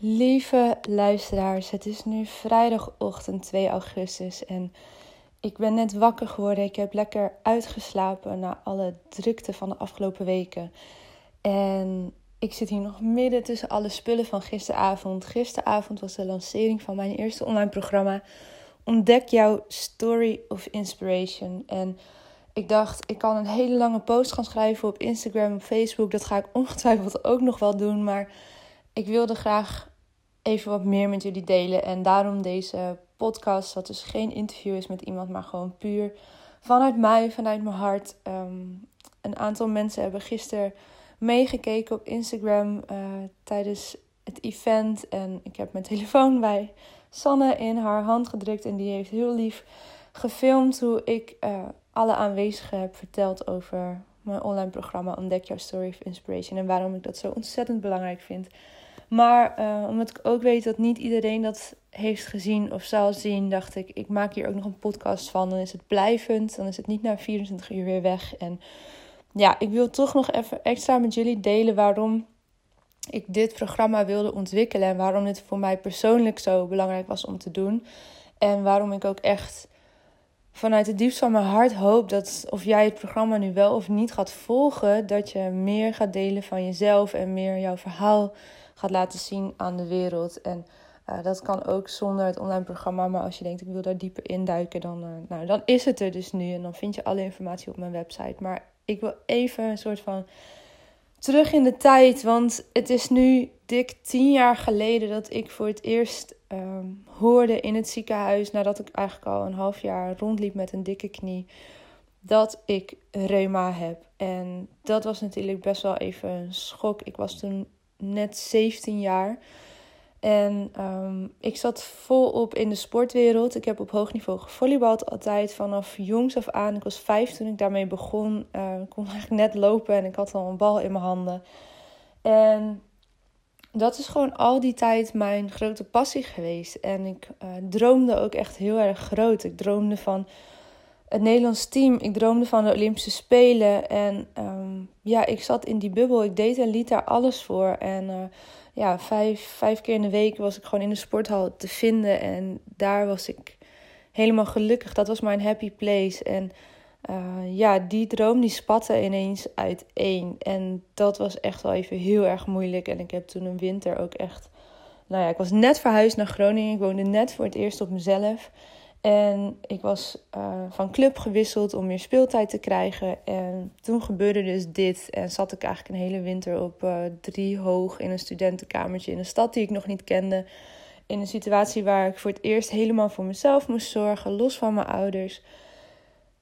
Lieve luisteraars, het is nu vrijdagochtend 2 augustus en ik ben net wakker geworden. Ik heb lekker uitgeslapen na alle drukte van de afgelopen weken. En ik zit hier nog midden tussen alle spullen van gisteravond. Gisteravond was de lancering van mijn eerste online programma. Ontdek jouw story of inspiration. En ik dacht, ik kan een hele lange post gaan schrijven op Instagram, op Facebook. Dat ga ik ongetwijfeld ook nog wel doen. Maar ik wilde graag even wat meer met jullie delen. En daarom deze podcast, dat dus geen interview is met iemand, maar gewoon puur vanuit mij, vanuit mijn hart. Ehm, een aantal mensen hebben gisteren meegekeken op Instagram uh, tijdens het event. En ik heb mijn telefoon bij Sanne in haar hand gedrukt. En die heeft heel lief gefilmd hoe ik uh, alle aanwezigen heb verteld over mijn online programma Ontdek jouw Story of Inspiration. En waarom ik dat zo ontzettend belangrijk vind. Maar uh, omdat ik ook weet dat niet iedereen dat heeft gezien of zal zien, dacht ik, ik maak hier ook nog een podcast van. Dan is het blijvend, dan is het niet na 24 uur weer weg. En ja, ik wil toch nog even extra met jullie delen waarom ik dit programma wilde ontwikkelen. En waarom dit voor mij persoonlijk zo belangrijk was om te doen. En waarom ik ook echt vanuit het diepst van mijn hart hoop dat of jij het programma nu wel of niet gaat volgen, dat je meer gaat delen van jezelf en meer jouw verhaal gaat laten zien aan de wereld. En uh, dat kan ook zonder het online programma. Maar als je denkt, ik wil daar dieper induiken, dan, uh, nou, dan is het er dus nu. En dan vind je alle informatie op mijn website. Maar ik wil even een soort van terug in de tijd. Want het is nu dik tien jaar geleden dat ik voor het eerst um, hoorde in het ziekenhuis. Nadat ik eigenlijk al een half jaar rondliep met een dikke knie. Dat ik reuma heb. En dat was natuurlijk best wel even een schok. Ik was toen net 17 jaar. En um, ik zat volop in de sportwereld. Ik heb op hoog niveau gevolleybald altijd vanaf jongs af aan. Ik was vijf toen ik daarmee begon. Uh, ik kon eigenlijk net lopen en ik had al een bal in mijn handen. En dat is gewoon al die tijd mijn grote passie geweest. En ik uh, droomde ook echt heel erg groot. Ik droomde van het Nederlands team. Ik droomde van de Olympische Spelen. En um, ja, ik zat in die bubbel. Ik deed en liet daar alles voor. En uh, ja, vijf, vijf keer in de week was ik gewoon in de sporthal te vinden. En daar was ik helemaal gelukkig. Dat was mijn happy place. En uh, ja, die droom die spatte ineens uiteen. En dat was echt wel even heel erg moeilijk. En ik heb toen een winter ook echt... Nou ja, ik was net verhuisd naar Groningen. Ik woonde net voor het eerst op mezelf. En ik was uh, van club gewisseld om meer speeltijd te krijgen. En toen gebeurde dus dit. En zat ik eigenlijk een hele winter op uh, drie hoog in een studentenkamertje in een stad die ik nog niet kende. In een situatie waar ik voor het eerst helemaal voor mezelf moest zorgen, los van mijn ouders.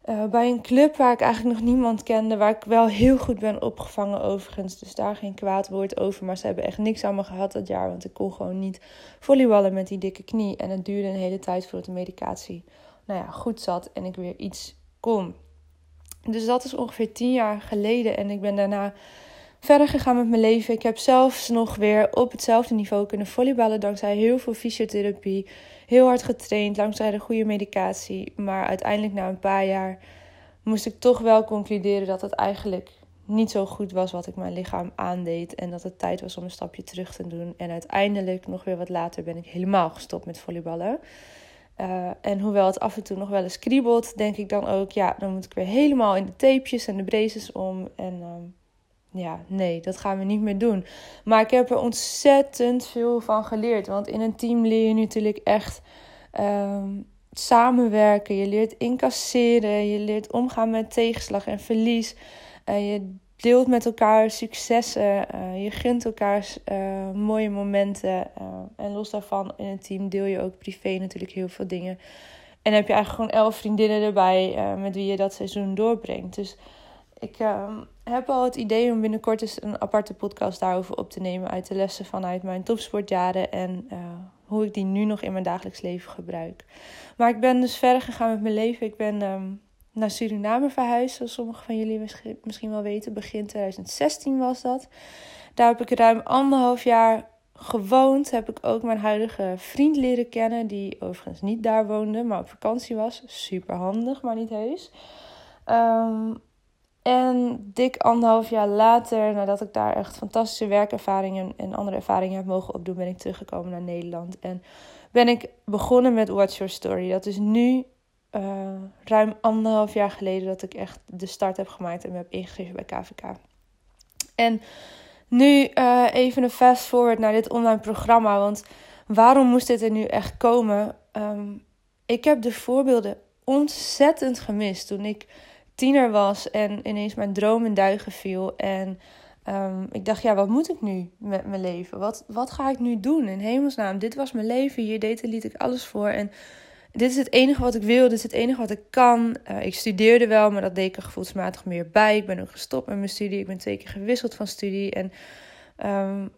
Uh, bij een club waar ik eigenlijk nog niemand kende, waar ik wel heel goed ben opgevangen overigens. Dus daar geen kwaad woord over. Maar ze hebben echt niks aan me gehad dat jaar, want ik kon gewoon niet volleyballen met die dikke knie. En het duurde een hele tijd voordat de medicatie nou ja, goed zat en ik weer iets kon. Dus dat is ongeveer tien jaar geleden en ik ben daarna verder gegaan met mijn leven. Ik heb zelfs nog weer op hetzelfde niveau kunnen volleyballen dankzij heel veel fysiotherapie heel hard getraind, langzij de goede medicatie. Maar uiteindelijk na een paar jaar moest ik toch wel concluderen dat het eigenlijk niet zo goed was wat ik mijn lichaam aandeed. En dat het tijd was om een stapje terug te doen. En uiteindelijk, nog weer wat later, ben ik helemaal gestopt met volleyballen. Uh, en hoewel het af en toe nog wel eens kriebelt, denk ik dan ook, ja, dan moet ik weer helemaal in de tapejes en de braces om. En uh, ja, nee, dat gaan we niet meer doen. Maar ik heb er ontzettend veel van geleerd. Want in een team leer je natuurlijk echt um, samenwerken, je leert incasseren, je leert omgaan met tegenslag en verlies. Uh, je deelt met elkaar successen, uh, je gunt elkaar uh, mooie momenten. en los daarvan in het team deel je ook privé natuurlijk heel veel dingen. En heb je eigenlijk gewoon elf vriendinnen erbij met wie je dat seizoen doorbrengt. Dus ik ehm, heb al het idee om binnenkort eens een aparte podcast daarover op te nemen uit de lessen vanuit mijn topsportjaren en hoe ik die nu nog in mijn dagelijks leven gebruik. Maar ik ben dus verder gegaan met mijn leven. Ik ben ehm, naar Suriname verhuisd, zoals sommigen van jullie misschien wel weten. Begin 2016 was dat. Daar heb ik ruim anderhalf jaar gewoond. Heb ik ook mijn huidige vriend leren kennen, die overigens niet daar woonde, maar op vakantie was. Super handig, maar niet heus. Um, en dik anderhalf jaar later, nadat ik daar echt fantastische werkervaringen en andere ervaringen heb mogen opdoen, ben ik teruggekomen naar Nederland. En ben ik begonnen met Watch Your Story. Dat is nu uh, ruim anderhalf jaar geleden dat ik echt de start heb gemaakt en me heb ingeschreven bij KVK. En nu uh, even een fast forward naar dit online programma. Want waarom moest dit er nu echt komen? Um, ik heb de voorbeelden ontzettend gemist toen ik tiener was en ineens mijn droom in duigen viel. En um, ik dacht, ja, wat moet ik nu met mijn leven? Wat, wat ga ik nu doen? In hemelsnaam, dit was mijn leven. Hier deed liet ik alles voor. En dit is het enige wat ik wil. Dit is het enige wat ik kan. Uh, ik studeerde wel, maar dat deed ik er gevoelsmatig meer bij. Ik ben ook gestopt met mijn studie. Ik ben twee keer gewisseld van studie. En um,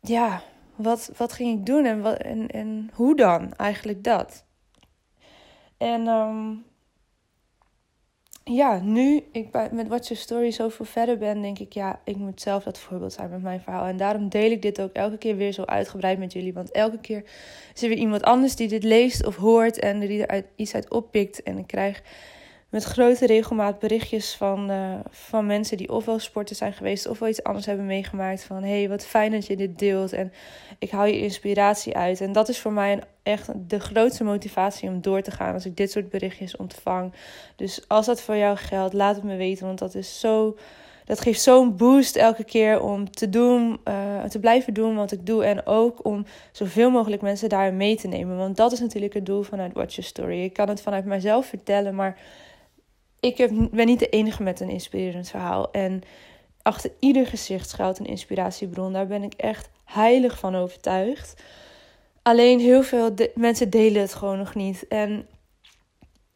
ja, wat, wat ging ik doen en, wat, en, en hoe dan? Eigenlijk dat. En um, ja, nu ik met Watch Your Story zoveel verder ben, denk ik, ja, ik moet zelf dat voorbeeld zijn met mijn verhaal. En daarom deel ik dit ook elke keer weer zo uitgebreid met jullie. Want elke keer is er weer iemand anders die dit leest of hoort en die er iets uit oppikt. En ik krijg met grote regelmaat berichtjes van, uh, van mensen die ofwel sporten zijn geweest ofwel iets anders hebben meegemaakt. Van hey, wat fijn dat je dit deelt en ik haal je inspiratie uit. En dat is voor mij een, echt de grootste motivatie om door te gaan als ik dit soort berichtjes ontvang. Dus als dat voor jou geldt, laat het me weten, want dat is zo. Dat geeft zo'n boost elke keer om te doen, uh, te blijven doen wat ik doe. En ook om zoveel mogelijk mensen daarin mee te nemen. Want dat is natuurlijk het doel vanuit Watch Your Story. Ik kan het vanuit mezelf vertellen, maar ik heb, ben niet de enige met een inspirerend verhaal. En achter ieder gezicht schuilt een inspiratiebron. Daar ben ik echt heilig van overtuigd. Alleen heel veel mensen delen het gewoon nog niet. En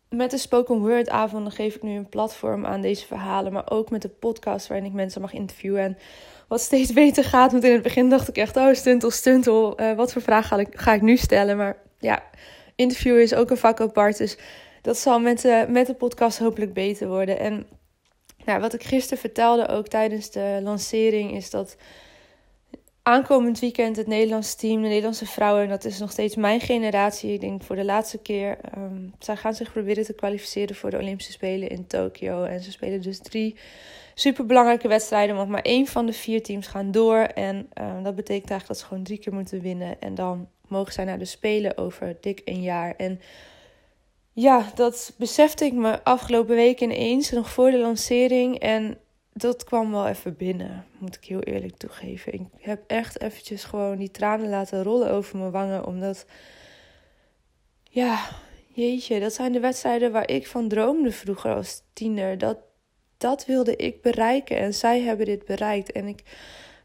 met de spoken word avonden geef ik nu een platform aan deze verhalen. Maar ook met de podcast waarin ik mensen mag interviewen. En wat steeds beter gaat. Want in het begin dacht ik echt, oh stuntel, stuntel. Uh, wat voor vraag ga ik, ga ik nu stellen? Maar ja, interviewen is ook een vak apart. Dus dat zal met de, met de podcast hopelijk beter worden. En nou, wat ik gisteren vertelde ook tijdens de lancering is dat aankomend weekend het Nederlandse team, de Nederlandse vrouwen, dat is nog steeds mijn generatie. Ik denk voor de laatste keer. Um, zij gaan zich proberen te kwalificeren voor de Olympische Spelen in Tokio. En ze spelen dus drie superbelangrijke wedstrijden. Want maar één van de vier teams gaan door. En um, dat betekent eigenlijk dat ze gewoon drie keer moeten winnen. En dan mogen zij naar de Spelen over dik een jaar. En ja, dat besefte ik me afgelopen week ineens, nog voor de lancering. En dat kwam wel even binnen, moet ik heel eerlijk toegeven. Ik heb echt eventjes gewoon die tranen laten rollen over mijn wangen, omdat... Ja, jeetje, dat zijn de wedstrijden waar ik van droomde vroeger als tiener. Dat, dat wilde ik bereiken en zij hebben dit bereikt. En ik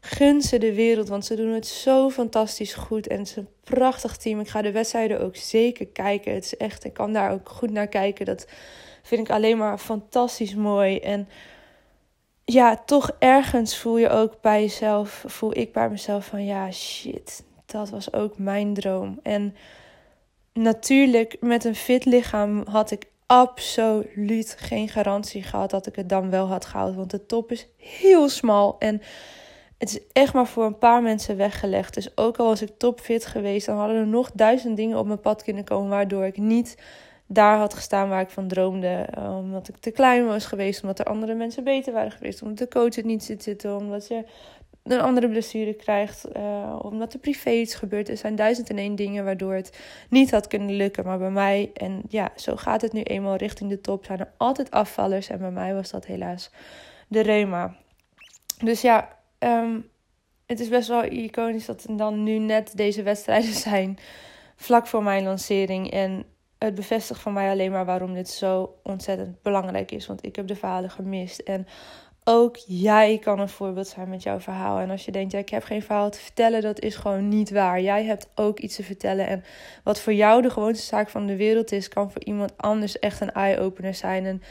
gun ze de wereld, want ze doen het zo fantastisch goed. En het is een prachtig team. Ik ga de wedstrijden ook zeker kijken. Het is echt, ik kan daar ook goed naar kijken. Dat vind ik alleen maar fantastisch mooi. En ja, toch ergens voel je ook bij jezelf, voel ik bij mezelf van ja, shit, dat was ook mijn droom. En natuurlijk, met een fit lichaam had ik absoluut geen garantie gehad dat ik het dan wel had gehaald. Want de top is heel smal. En het is echt maar voor een paar mensen weggelegd. Dus ook al was ik topfit geweest, dan hadden er nog duizend dingen op mijn pad kunnen komen. Waardoor ik niet daar had gestaan waar ik van droomde. Omdat ik te klein was geweest, omdat er andere mensen beter waren geweest. Omdat de coach het niet zit zitten, omdat je een andere blessure krijgt. Uh, omdat er privé iets gebeurt. Er zijn duizend en één dingen waardoor het niet had kunnen lukken. Maar bij mij, en ja, zo gaat het nu eenmaal richting de top, zijn er altijd afvallers. En bij mij was dat helaas de reuma. Dus ja, Um, het is best wel iconisch dat dan nu net deze wedstrijden zijn. Vlak voor mijn lancering. En het bevestigt van mij alleen maar waarom dit zo ontzettend belangrijk is. Want ik heb de verhalen gemist. En ook jij kan een voorbeeld zijn met jouw verhaal. En als je denkt, ja, ik heb geen verhaal te vertellen, dat is gewoon niet waar. Jij hebt ook iets te vertellen. En wat voor jou de gewoonste zaak van de wereld is, kan voor iemand anders echt een eye-opener zijn. Een,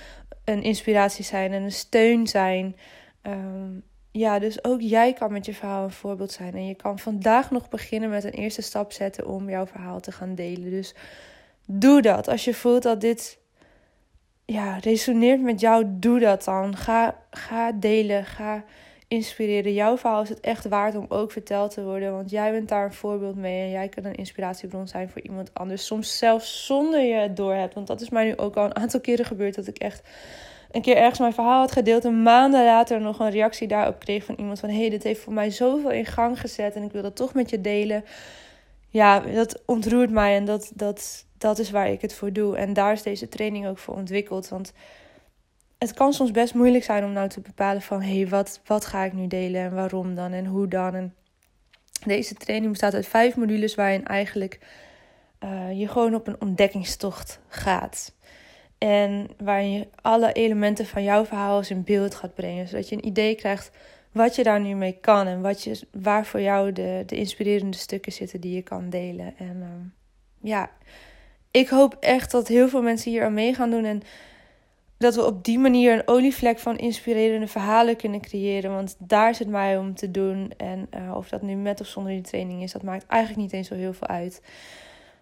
een inspiratie zijn en een steun zijn. Ehm, ja, dus ook jij kan met je verhaal een voorbeeld zijn. En je kan vandaag nog beginnen met een eerste stap zetten om jouw verhaal te gaan delen. Dus doe dat. Als je voelt dat dit ja, resoneert met jou, doe dat dan. Ga, ga delen, ga inspireren. Jouw verhaal is het echt waard om ook verteld te worden. Want jij bent daar een voorbeeld mee. En jij kan een inspiratiebron zijn voor iemand anders. Soms zelfs zonder je het door hebt. Want dat is mij nu ook al een aantal keren gebeurd. Dat ik echt een keer ergens mijn verhaal had gedeeld. En maanden later nog een reactie daarop kreeg van iemand. Van hé, hey, dit heeft voor mij zoveel in gang gezet. En ik wil dat toch met je delen. Ja, dat ontroert mij. En dat, dat, dat is waar ik het voor doe. En daar is deze training ook voor ontwikkeld. Want het kan soms best moeilijk zijn om nou te bepalen van... hé, hey, wat, wat ga ik nu delen en waarom dan en hoe dan. En deze training bestaat uit vijf modules waarin eigenlijk uh, je gewoon op een ontdekkingstocht gaat. En waarin je alle elementen van jouw verhaal eens in beeld gaat brengen. Zodat je een idee krijgt wat je daar nu mee kan. En wat je, waar voor jou de, de inspirerende stukken zitten die je kan delen. En uh, ja, ik hoop echt dat heel veel mensen hier aan mee gaan doen. En dat we op die manier een olievlek van inspirerende verhalen kunnen creëren. Want daar het mij om te doen. En uh, of dat nu met of zonder die training is, dat maakt eigenlijk niet eens zo heel veel uit.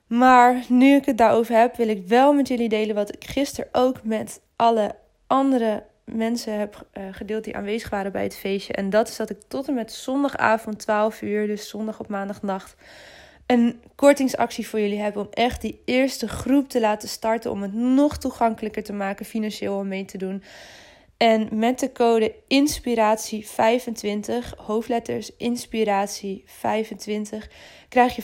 Maar nu ik het daarover heb, wil ik wel met jullie delen wat ik gisteren ook met alle andere mensen heb uh, gedeeld die aanwezig waren bij het feestje. En dat is dat ik tot en met zondagavond 12 uur, dus zondag op maandagnacht, een kortingsactie voor jullie hebben om echt die eerste groep te laten starten. Om het nog toegankelijker te maken financieel om mee te doen. En met de code inspiratie25, hoofdletters inspiratie25, krijg je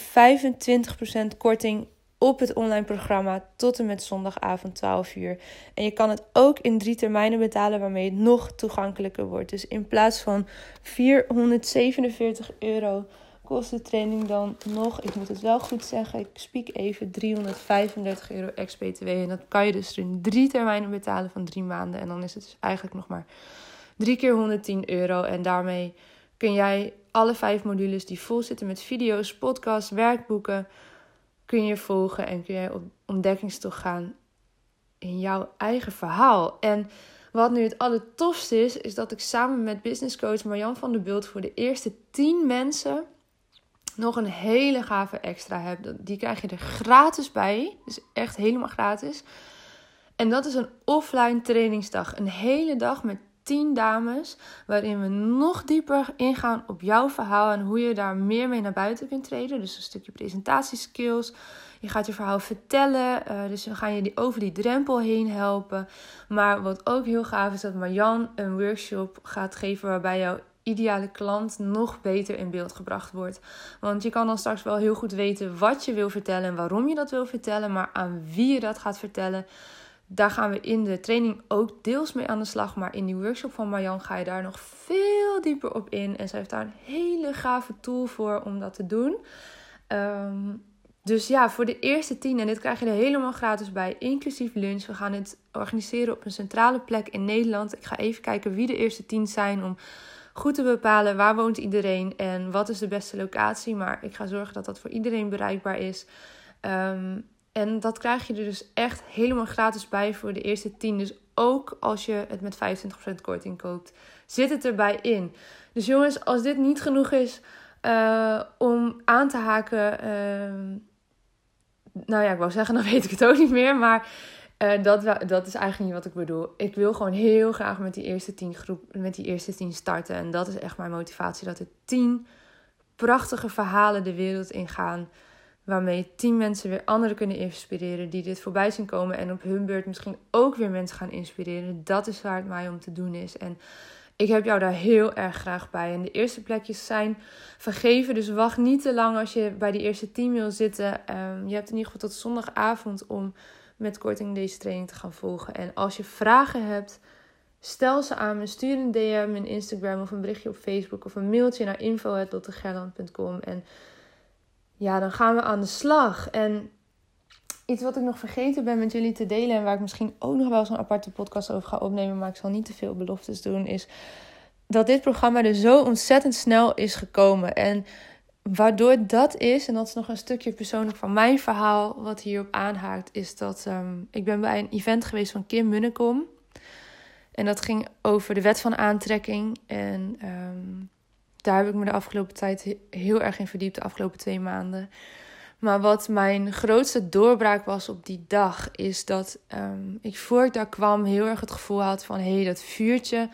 25% korting op het online programma tot en met zondagavond 12 uur. En je kan het ook in drie termijnen betalen waarmee het nog toegankelijker wordt. Dus in plaats van 447 euro kost de training dan nog, ik moet het wel goed zeggen, ik spiek even 335 euro ex-BTW. En dat kan je dus in drie termijnen betalen van drie maanden. En dan is het dus eigenlijk nog maar drie keer 110 euro. En daarmee kun jij alle vijf modules die vol zitten met video's, podcasts, werkboeken, kun je volgen en kun je op ontdekkingstocht gaan in jouw eigen verhaal. En wat nu het allertofste is, is dat ik samen met businesscoach Marjan van der Bult voor de eerste 10 mensen nog een hele gave extra heb. Die krijg je er gratis bij. Dus echt helemaal gratis. En dat is een offline trainingsdag. Een hele dag met 10 dames. Waarin we nog dieper ingaan op jouw verhaal. En hoe je daar meer mee naar buiten kunt treden. Dus een stukje presentatieskills. Je gaat je verhaal vertellen. Uh, dus we gaan je over die drempel heen helpen. Maar wat ook heel gaaf is dat Marjan een workshop gaat geven. Waarbij jouw ideale klant nog beter in beeld gebracht wordt. Want je kan dan straks wel heel goed weten wat je wil vertellen en waarom je dat wil vertellen, maar aan wie je dat gaat vertellen. Daar gaan we in de training ook deels mee aan de slag. Maar in die workshop van Marjan ga je daar nog veel dieper op in. En zij heeft daar een hele gave tool voor om dat te doen. Ehm, dus ja, voor de eerste tien, en dit krijg je er helemaal gratis bij, inclusief lunch. We gaan dit organiseren op een centrale plek in Nederland. Ik ga even kijken wie de eerste tien zijn om goed te bepalen waar woont iedereen en wat is de beste locatie. Maar ik ga zorgen dat dat voor iedereen bereikbaar is. Ehm, en dat krijg je er dus echt helemaal gratis bij voor de eerste 10. Dus ook als je het met 25% korting koopt, zit het erbij in. Dus jongens, als dit niet genoeg is uh, om aan te haken. Uh, nou ja, ik wou zeggen, dan weet ik het ook niet meer. Maar uh, dat, dat is eigenlijk niet wat ik bedoel. Ik wil gewoon heel graag met die eerste tien groep, met die eerste tien starten. En dat is echt mijn motivatie. Dat er tien prachtige verhalen de wereld ingaan. Waarmee tien mensen weer anderen kunnen inspireren. Die dit voorbij zien komen. En op hun beurt misschien ook weer mensen gaan inspireren. Dat is waar het mij om te doen is. En ik heb jou daar heel erg graag bij. En de eerste plekjes zijn vergeven. Dus wacht niet te lang als je bij die eerste tien wil zitten. Um, je hebt in ieder geval tot zondagavond om met korting deze training te gaan volgen. En als je vragen hebt, stel ze aan me. Stuur een DM in Instagram of een berichtje op Facebook of een mailtje naar info.lottegerland.com. En ja, dan gaan we aan de slag. En iets wat ik nog vergeten ben met jullie te delen en waar ik misschien ook nog wel zo'n aparte podcast over ga opnemen, maar ik zal niet te veel beloftes doen, is dat dit programma er zo ontzettend snel is gekomen. En waardoor dat is, en dat is nog een stukje persoonlijk van mijn verhaal, wat hierop aanhaakt, is dat ehm, ik ben bij een event geweest van Kim Munnekom. En dat ging over de wet van aantrekking. En um, daar heb ik me de afgelopen tijd heel erg in verdiept, de afgelopen twee maanden. Maar wat mijn grootste doorbraak was op die dag, is dat um, ik voor ik daar kwam heel erg het gevoel had van hé, hey, dat vuurtje,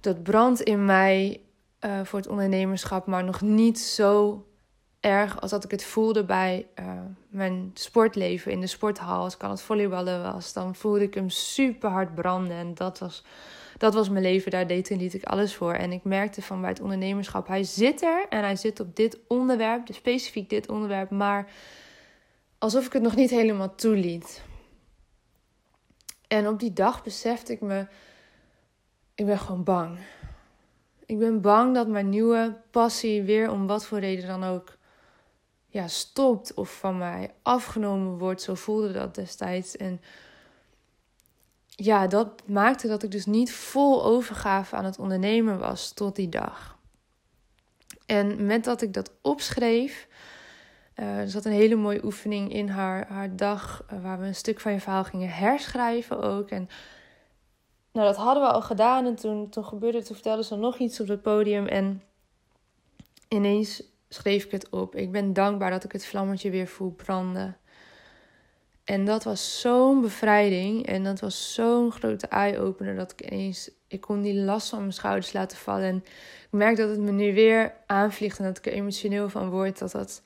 dat brandt in mij uh, voor het ondernemerschap, maar nog niet zo erg als dat ik het voelde bij uh, mijn sportleven in de sporthal. Als ik aan het volleyballen was, dan voelde ik hem super hard branden. En dat was, dat was mijn leven, daar deed en liet ik alles voor. En ik merkte van bij het ondernemerschap, hij zit er en hij zit op dit onderwerp, dus specifiek dit onderwerp, maar alsof ik het nog niet helemaal toeliet. En op die dag besefte ik me, ik ben gewoon bang. Ik ben bang dat mijn nieuwe passie weer om wat voor reden dan ook ja, stopt of van mij afgenomen wordt. Zo voelde dat destijds. En ja, dat maakte dat ik dus niet vol overgave aan het ondernemen was tot die dag. En met dat ik dat opschreef, uh, er zat een hele mooie oefening in haar, haar dag, uh, waar we een stuk van je verhaal gingen herschrijven ook. En nou, dat hadden we al gedaan en toen, toen gebeurde het, toen vertelde ze nog iets op het podium en ineens schreef ik het op. Ik ben dankbaar dat ik het vlammetje weer voel branden. En dat was zo'n bevrijding en dat was zo'n grote eye-opener dat ik ineens, ik kon die last van mijn schouders laten vallen. En ik merk dat het me nu weer aanvliegt en dat ik er emotioneel van word. Dat, dat,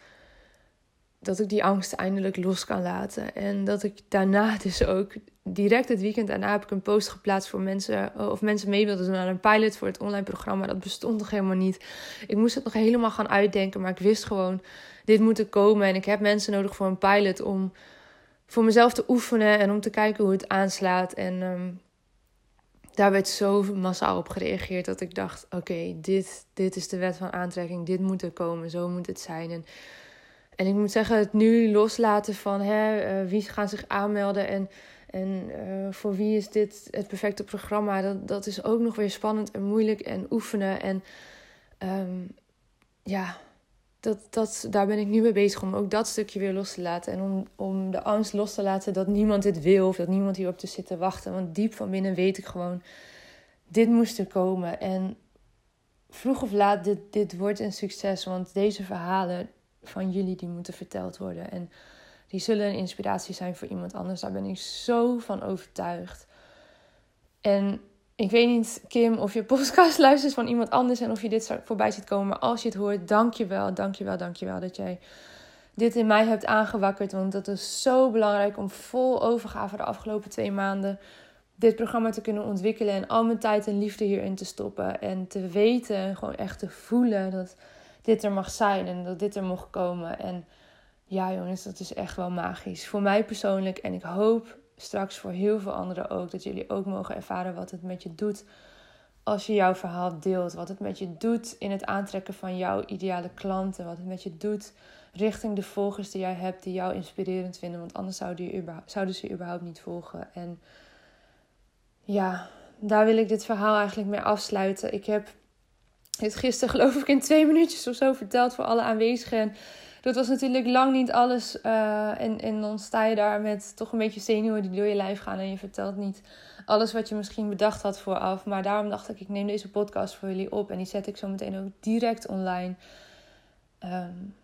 dat ik die angst eindelijk los kan laten. En dat ik daarna dus ook direct het weekend daarna heb ik een post geplaatst voor mensen. Of mensen mee wilden doen aan een pilot voor het online programma. Dat bestond nog helemaal niet. Ik moest het nog helemaal gaan uitdenken. Maar ik wist gewoon, dit moet er komen. En ik heb mensen nodig voor een pilot om voor mezelf te oefenen. En om te kijken hoe het aanslaat. En um, daar werd zo massaal op gereageerd dat ik dacht: oké, dit, dit is de wet van aantrekking. Dit moet er komen. Zo moet het zijn. En, en ik moet zeggen, het nu loslaten van hè, uh, wie gaan zich aanmelden. En en uh, voor wie is dit het perfecte programma? Dat, dat is ook nog weer spannend en moeilijk en oefenen. En um, ja, dat, dat, daar ben ik nu mee bezig om ook dat stukje weer los te laten. En om, om de angst los te laten dat niemand dit wil of dat niemand hierop te zitten wachten. Want diep van binnen weet ik gewoon, dit moest er komen. En vroeg of laat, dit, dit wordt een succes. Want deze verhalen van jullie, die moeten verteld worden. En die zullen een inspiratie zijn voor iemand anders. Daar ben ik zo van overtuigd. En ik weet niet, Kim, of je podcast luistert van iemand anders en of je dit voorbij ziet komen. Maar als je het hoort, dank je wel, dank je wel, dank je wel dat jij dit in mij hebt aangewakkerd. Want dat is zo belangrijk om vol overgave de afgelopen twee maanden dit programma te kunnen ontwikkelen. En al mijn tijd en liefde hierin te stoppen. En te weten, gewoon echt te voelen dat dit er mag zijn en dat dit er mocht komen. En ja, jongens, dat is echt wel magisch. Voor mij persoonlijk en ik hoop straks voor heel veel anderen ook dat jullie ook mogen ervaren wat het met je doet als je jouw verhaal deelt. Wat het met je doet in het aantrekken van jouw ideale klanten. Wat het met je doet richting de volgers die jij hebt, die jou inspirerend vinden. Want anders zouden, zouden ze je überhaupt niet volgen. En ja, daar wil ik dit verhaal eigenlijk mee afsluiten. Ik heb het gisteren geloof ik in twee minuutjes of zo verteld voor alle aanwezigen dat was natuurlijk lang niet alles. Uh, en, en dan sta je daar met toch een beetje zenuwen die door je lijf gaan. En je vertelt niet alles wat je misschien bedacht had vooraf. Maar daarom dacht ik, ik neem deze podcast voor jullie op. En die zet ik zo meteen ook direct online. Um,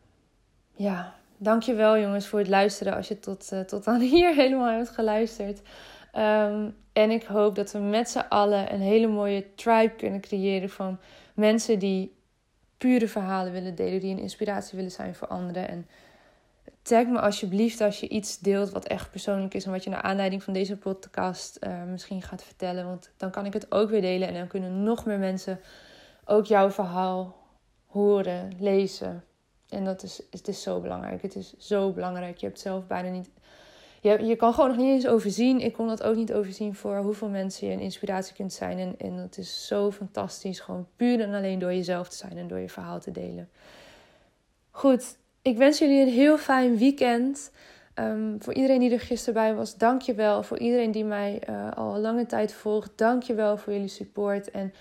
ja, dankjewel jongens voor het luisteren. Als je tot, uh, tot aan hier helemaal hebt geluisterd. Um, en ik hoop dat we met z'n allen een hele mooie tribe kunnen creëren van mensen die pure verhalen willen delen, die een inspiratie willen zijn voor anderen. En tag me alsjeblieft als je iets deelt wat echt persoonlijk is en wat je naar aanleiding van deze podcast uh, misschien gaat vertellen. Want dan kan ik het ook weer delen en dan kunnen nog meer mensen ook jouw verhaal horen, lezen. En dat is, het is zo belangrijk. Het is zo belangrijk. Je hebt zelf bijna niet je, je kan gewoon nog niet eens overzien. Ik kon dat ook niet overzien voor hoeveel mensen je een inspiratie kunt zijn. En, en het is zo fantastisch. Gewoon puur en alleen door jezelf te zijn en door je verhaal te delen. Goed, ik wens jullie een heel fijn weekend. Ehm, voor iedereen die er gisteren bij was, dank je wel. Voor iedereen die mij uh, al lange tijd volgt, dank je wel voor jullie support. En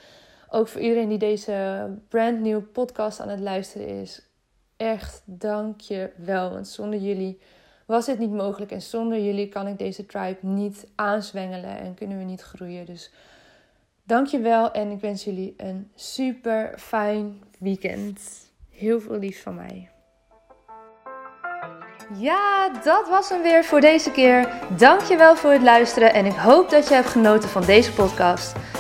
ook voor iedereen die deze brand new podcast aan het luisteren is. Echt dank je wel. Want zonder jullie was dit niet mogelijk. En zonder jullie kan ik deze tribe niet aanzwengelen en kunnen we niet groeien. Dus dank je wel en ik wens jullie een super fijn weekend. Heel veel lief van mij. Ja, dat was hem weer voor deze keer. Dankjewel voor het luisteren en ik hoop dat je hebt genoten van deze podcast.